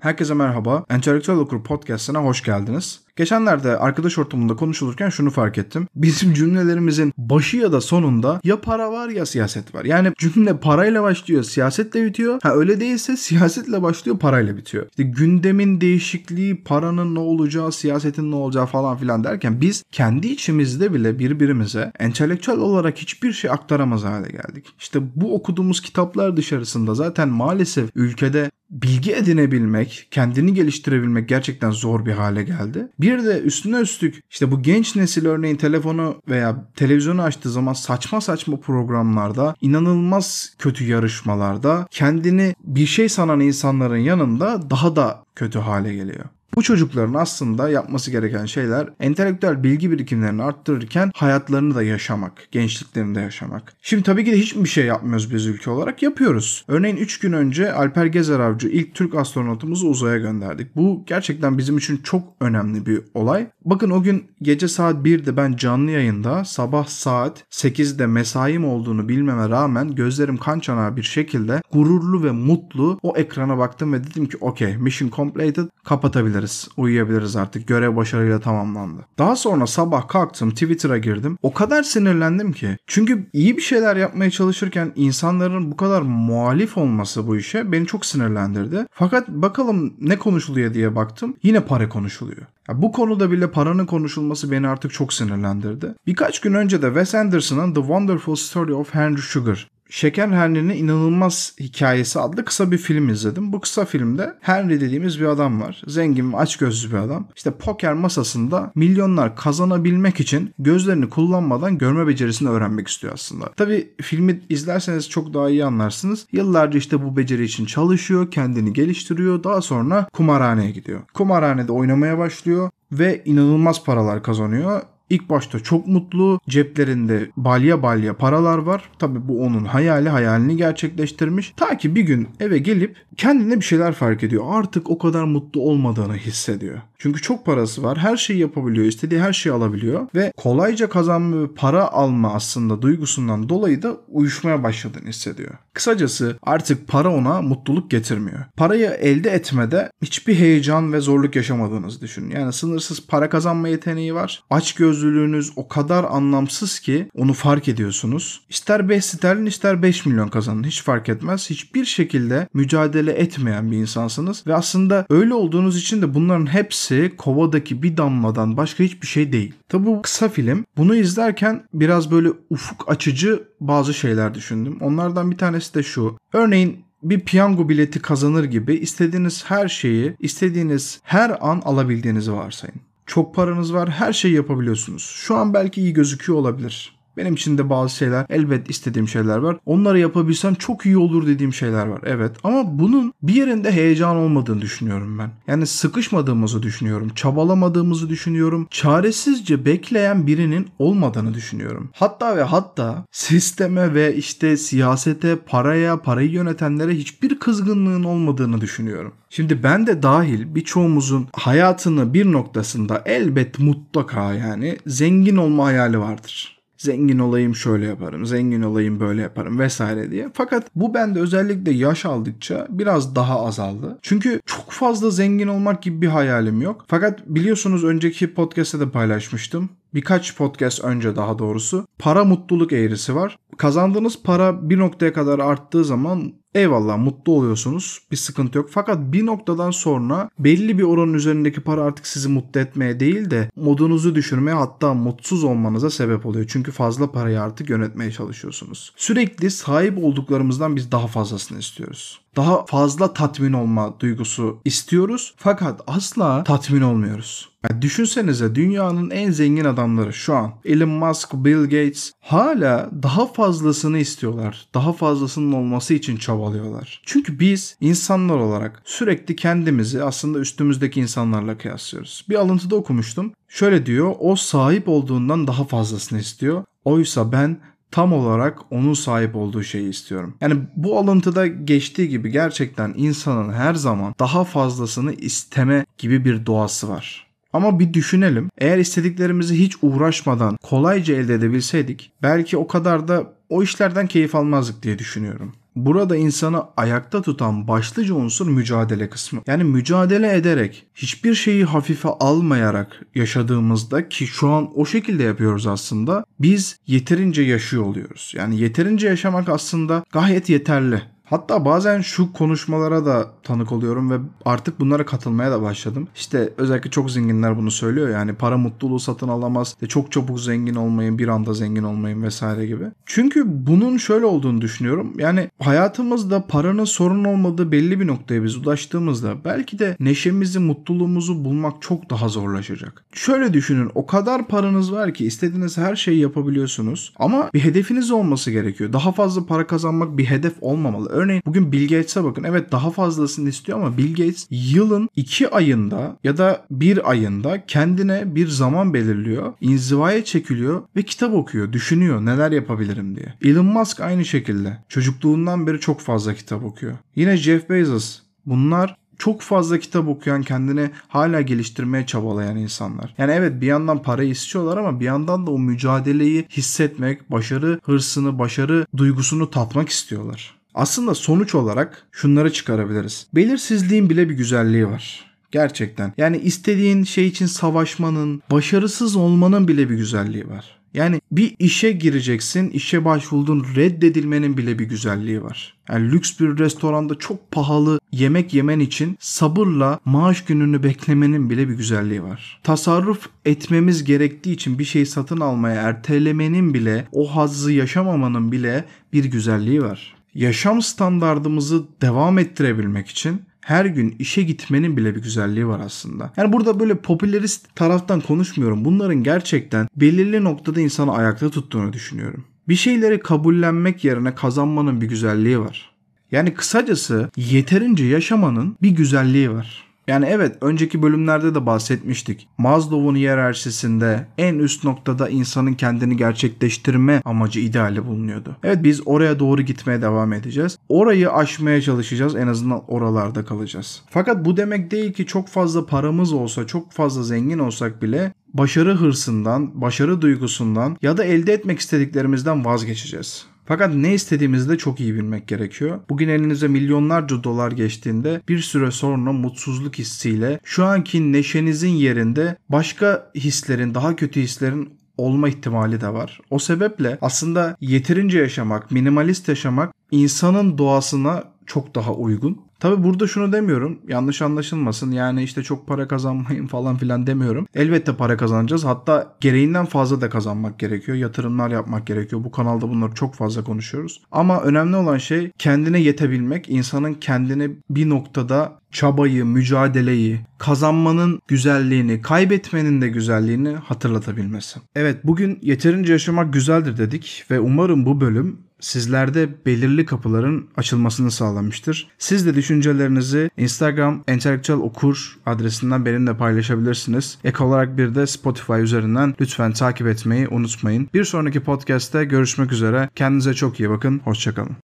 Herkese merhaba. Entelektüel Okur Podcast'ına hoş geldiniz. Geçenlerde arkadaş ortamında konuşulurken şunu fark ettim. Bizim cümlelerimizin başı ya da sonunda ya para var ya siyaset var. Yani cümle parayla başlıyor, siyasetle bitiyor. Ha öyle değilse siyasetle başlıyor, parayla bitiyor. İşte gündemin değişikliği, paranın ne olacağı, siyasetin ne olacağı falan filan derken biz kendi içimizde bile birbirimize entelektüel olarak hiçbir şey aktaramaz hale geldik. İşte bu okuduğumuz kitaplar dışarısında zaten maalesef ülkede bilgi edinebilmek, kendini geliştirebilmek gerçekten zor bir hale geldi. Bir de üstüne üstlük işte bu genç nesil örneğin telefonu veya televizyonu açtığı zaman saçma saçma programlarda, inanılmaz kötü yarışmalarda kendini bir şey sanan insanların yanında daha da kötü hale geliyor. Bu çocukların aslında yapması gereken şeyler entelektüel bilgi birikimlerini arttırırken hayatlarını da yaşamak, gençliklerini de yaşamak. Şimdi tabii ki de hiçbir şey yapmıyoruz biz ülke olarak. Yapıyoruz. Örneğin 3 gün önce Alper Gezer Avcı ilk Türk astronotumuzu uzaya gönderdik. Bu gerçekten bizim için çok önemli bir olay. Bakın o gün gece saat 1'de ben canlı yayında sabah saat 8'de mesaim olduğunu bilmeme rağmen gözlerim kan çanağı bir şekilde gururlu ve mutlu o ekrana baktım ve dedim ki okey mission completed kapatabiliriz dinlenebiliriz. Uyuyabiliriz artık. Görev başarıyla tamamlandı. Daha sonra sabah kalktım Twitter'a girdim. O kadar sinirlendim ki. Çünkü iyi bir şeyler yapmaya çalışırken insanların bu kadar muhalif olması bu işe beni çok sinirlendirdi. Fakat bakalım ne konuşuluyor diye baktım. Yine para konuşuluyor. Ya bu konuda bile paranın konuşulması beni artık çok sinirlendirdi. Birkaç gün önce de Wes Anderson'ın The Wonderful Story of Henry Sugar Şeker Henry'nin inanılmaz hikayesi adlı kısa bir film izledim. Bu kısa filmde Henry dediğimiz bir adam var. Zengin ve açgözlü bir adam. İşte poker masasında milyonlar kazanabilmek için gözlerini kullanmadan görme becerisini öğrenmek istiyor aslında. Tabi filmi izlerseniz çok daha iyi anlarsınız. Yıllarca işte bu beceri için çalışıyor, kendini geliştiriyor. Daha sonra kumarhaneye gidiyor. Kumarhanede oynamaya başlıyor ve inanılmaz paralar kazanıyor İlk başta çok mutlu, ceplerinde balya balya paralar var. Tabii bu onun hayali, hayalini gerçekleştirmiş. Ta ki bir gün eve gelip kendine bir şeyler fark ediyor. Artık o kadar mutlu olmadığını hissediyor. Çünkü çok parası var. Her şeyi yapabiliyor. istediği her şeyi alabiliyor. Ve kolayca kazanma ve para alma aslında duygusundan dolayı da uyuşmaya başladığını hissediyor. Kısacası artık para ona mutluluk getirmiyor. Parayı elde etmede hiçbir heyecan ve zorluk yaşamadığınızı düşünün. Yani sınırsız para kazanma yeteneği var. Aç gözlülüğünüz o kadar anlamsız ki onu fark ediyorsunuz. İster 5 sterlin ister 5 milyon kazanın hiç fark etmez. Hiçbir şekilde mücadele etmeyen bir insansınız. Ve aslında öyle olduğunuz için de bunların hepsi hepsi kovadaki bir damladan başka hiçbir şey değil. Tabi bu kısa film. Bunu izlerken biraz böyle ufuk açıcı bazı şeyler düşündüm. Onlardan bir tanesi de şu. Örneğin bir piyango bileti kazanır gibi istediğiniz her şeyi istediğiniz her an alabildiğinizi varsayın. Çok paranız var, her şeyi yapabiliyorsunuz. Şu an belki iyi gözüküyor olabilir. Benim için de bazı şeyler elbet istediğim şeyler var. Onları yapabilsem çok iyi olur dediğim şeyler var. Evet ama bunun bir yerinde heyecan olmadığını düşünüyorum ben. Yani sıkışmadığımızı düşünüyorum. Çabalamadığımızı düşünüyorum. Çaresizce bekleyen birinin olmadığını düşünüyorum. Hatta ve hatta sisteme ve işte siyasete, paraya, parayı yönetenlere hiçbir kızgınlığın olmadığını düşünüyorum. Şimdi ben de dahil birçoğumuzun hayatını bir noktasında elbet mutlaka yani zengin olma hayali vardır zengin olayım şöyle yaparım, zengin olayım böyle yaparım vesaire diye. Fakat bu bende özellikle yaş aldıkça biraz daha azaldı. Çünkü çok fazla zengin olmak gibi bir hayalim yok. Fakat biliyorsunuz önceki podcast'te de paylaşmıştım birkaç podcast önce daha doğrusu para mutluluk eğrisi var. Kazandığınız para bir noktaya kadar arttığı zaman eyvallah mutlu oluyorsunuz. Bir sıkıntı yok. Fakat bir noktadan sonra belli bir oranın üzerindeki para artık sizi mutlu etmeye değil de modunuzu düşürmeye hatta mutsuz olmanıza sebep oluyor. Çünkü fazla parayı artık yönetmeye çalışıyorsunuz. Sürekli sahip olduklarımızdan biz daha fazlasını istiyoruz daha fazla tatmin olma duygusu istiyoruz fakat asla tatmin olmuyoruz. Yani düşünsenize dünyanın en zengin adamları şu an Elon Musk, Bill Gates hala daha fazlasını istiyorlar. Daha fazlasının olması için çabalıyorlar. Çünkü biz insanlar olarak sürekli kendimizi aslında üstümüzdeki insanlarla kıyaslıyoruz. Bir alıntıda okumuştum. Şöyle diyor o sahip olduğundan daha fazlasını istiyor. Oysa ben tam olarak onun sahip olduğu şeyi istiyorum. Yani bu alıntıda geçtiği gibi gerçekten insanın her zaman daha fazlasını isteme gibi bir doğası var. Ama bir düşünelim. Eğer istediklerimizi hiç uğraşmadan kolayca elde edebilseydik belki o kadar da o işlerden keyif almazdık diye düşünüyorum. Burada insanı ayakta tutan başlıca unsur mücadele kısmı. Yani mücadele ederek, hiçbir şeyi hafife almayarak yaşadığımızda ki şu an o şekilde yapıyoruz aslında. Biz yeterince yaşıyor oluyoruz. Yani yeterince yaşamak aslında gayet yeterli. Hatta bazen şu konuşmalara da tanık oluyorum ve artık bunlara katılmaya da başladım. İşte özellikle çok zenginler bunu söylüyor yani para mutluluğu satın alamaz. De çok çabuk zengin olmayın, bir anda zengin olmayın vesaire gibi. Çünkü bunun şöyle olduğunu düşünüyorum. Yani hayatımızda paranın sorun olmadığı belli bir noktaya biz ulaştığımızda belki de neşemizi, mutluluğumuzu bulmak çok daha zorlaşacak. Şöyle düşünün o kadar paranız var ki istediğiniz her şeyi yapabiliyorsunuz ama bir hedefiniz olması gerekiyor. Daha fazla para kazanmak bir hedef olmamalı. Örneğin bugün Bill Gates'e bakın. Evet daha fazlasını istiyor ama Bill Gates yılın 2 ayında ya da bir ayında kendine bir zaman belirliyor. inzivaya çekiliyor ve kitap okuyor. Düşünüyor neler yapabilirim diye. Elon Musk aynı şekilde. Çocukluğundan beri çok fazla kitap okuyor. Yine Jeff Bezos. Bunlar çok fazla kitap okuyan, kendini hala geliştirmeye çabalayan insanlar. Yani evet bir yandan parayı istiyorlar ama bir yandan da o mücadeleyi hissetmek, başarı hırsını, başarı duygusunu tatmak istiyorlar. Aslında sonuç olarak şunları çıkarabiliriz. Belirsizliğin bile bir güzelliği var. Gerçekten. Yani istediğin şey için savaşmanın, başarısız olmanın bile bir güzelliği var. Yani bir işe gireceksin, işe başvurdun, reddedilmenin bile bir güzelliği var. Yani lüks bir restoranda çok pahalı yemek yemen için sabırla maaş gününü beklemenin bile bir güzelliği var. Tasarruf etmemiz gerektiği için bir şey satın almaya ertelemenin bile, o hazzı yaşamamanın bile bir güzelliği var yaşam standardımızı devam ettirebilmek için her gün işe gitmenin bile bir güzelliği var aslında. Yani burada böyle popülerist taraftan konuşmuyorum. Bunların gerçekten belirli noktada insanı ayakta tuttuğunu düşünüyorum. Bir şeyleri kabullenmek yerine kazanmanın bir güzelliği var. Yani kısacası yeterince yaşamanın bir güzelliği var. Yani evet önceki bölümlerde de bahsetmiştik. Maslow'un hiyerarşisinde en üst noktada insanın kendini gerçekleştirme amacı ideali bulunuyordu. Evet biz oraya doğru gitmeye devam edeceğiz. Orayı aşmaya çalışacağız. En azından oralarda kalacağız. Fakat bu demek değil ki çok fazla paramız olsa, çok fazla zengin olsak bile başarı hırsından, başarı duygusundan ya da elde etmek istediklerimizden vazgeçeceğiz. Fakat ne istediğimizi de çok iyi bilmek gerekiyor. Bugün elinize milyonlarca dolar geçtiğinde bir süre sonra mutsuzluk hissiyle şu anki neşenizin yerinde başka hislerin, daha kötü hislerin olma ihtimali de var. O sebeple aslında yeterince yaşamak, minimalist yaşamak insanın doğasına çok daha uygun. Tabi burada şunu demiyorum yanlış anlaşılmasın yani işte çok para kazanmayın falan filan demiyorum. Elbette para kazanacağız hatta gereğinden fazla da kazanmak gerekiyor. Yatırımlar yapmak gerekiyor. Bu kanalda bunları çok fazla konuşuyoruz. Ama önemli olan şey kendine yetebilmek, insanın kendini bir noktada çabayı, mücadeleyi, kazanmanın güzelliğini, kaybetmenin de güzelliğini hatırlatabilmesi. Evet bugün yeterince yaşamak güzeldir dedik ve umarım bu bölüm sizlerde belirli kapıların açılmasını sağlamıştır. Siz de düşüncelerinizi Instagram entelektüel okur adresinden benimle paylaşabilirsiniz. Ek olarak bir de Spotify üzerinden lütfen takip etmeyi unutmayın. Bir sonraki podcast'te görüşmek üzere. Kendinize çok iyi bakın. Hoşçakalın.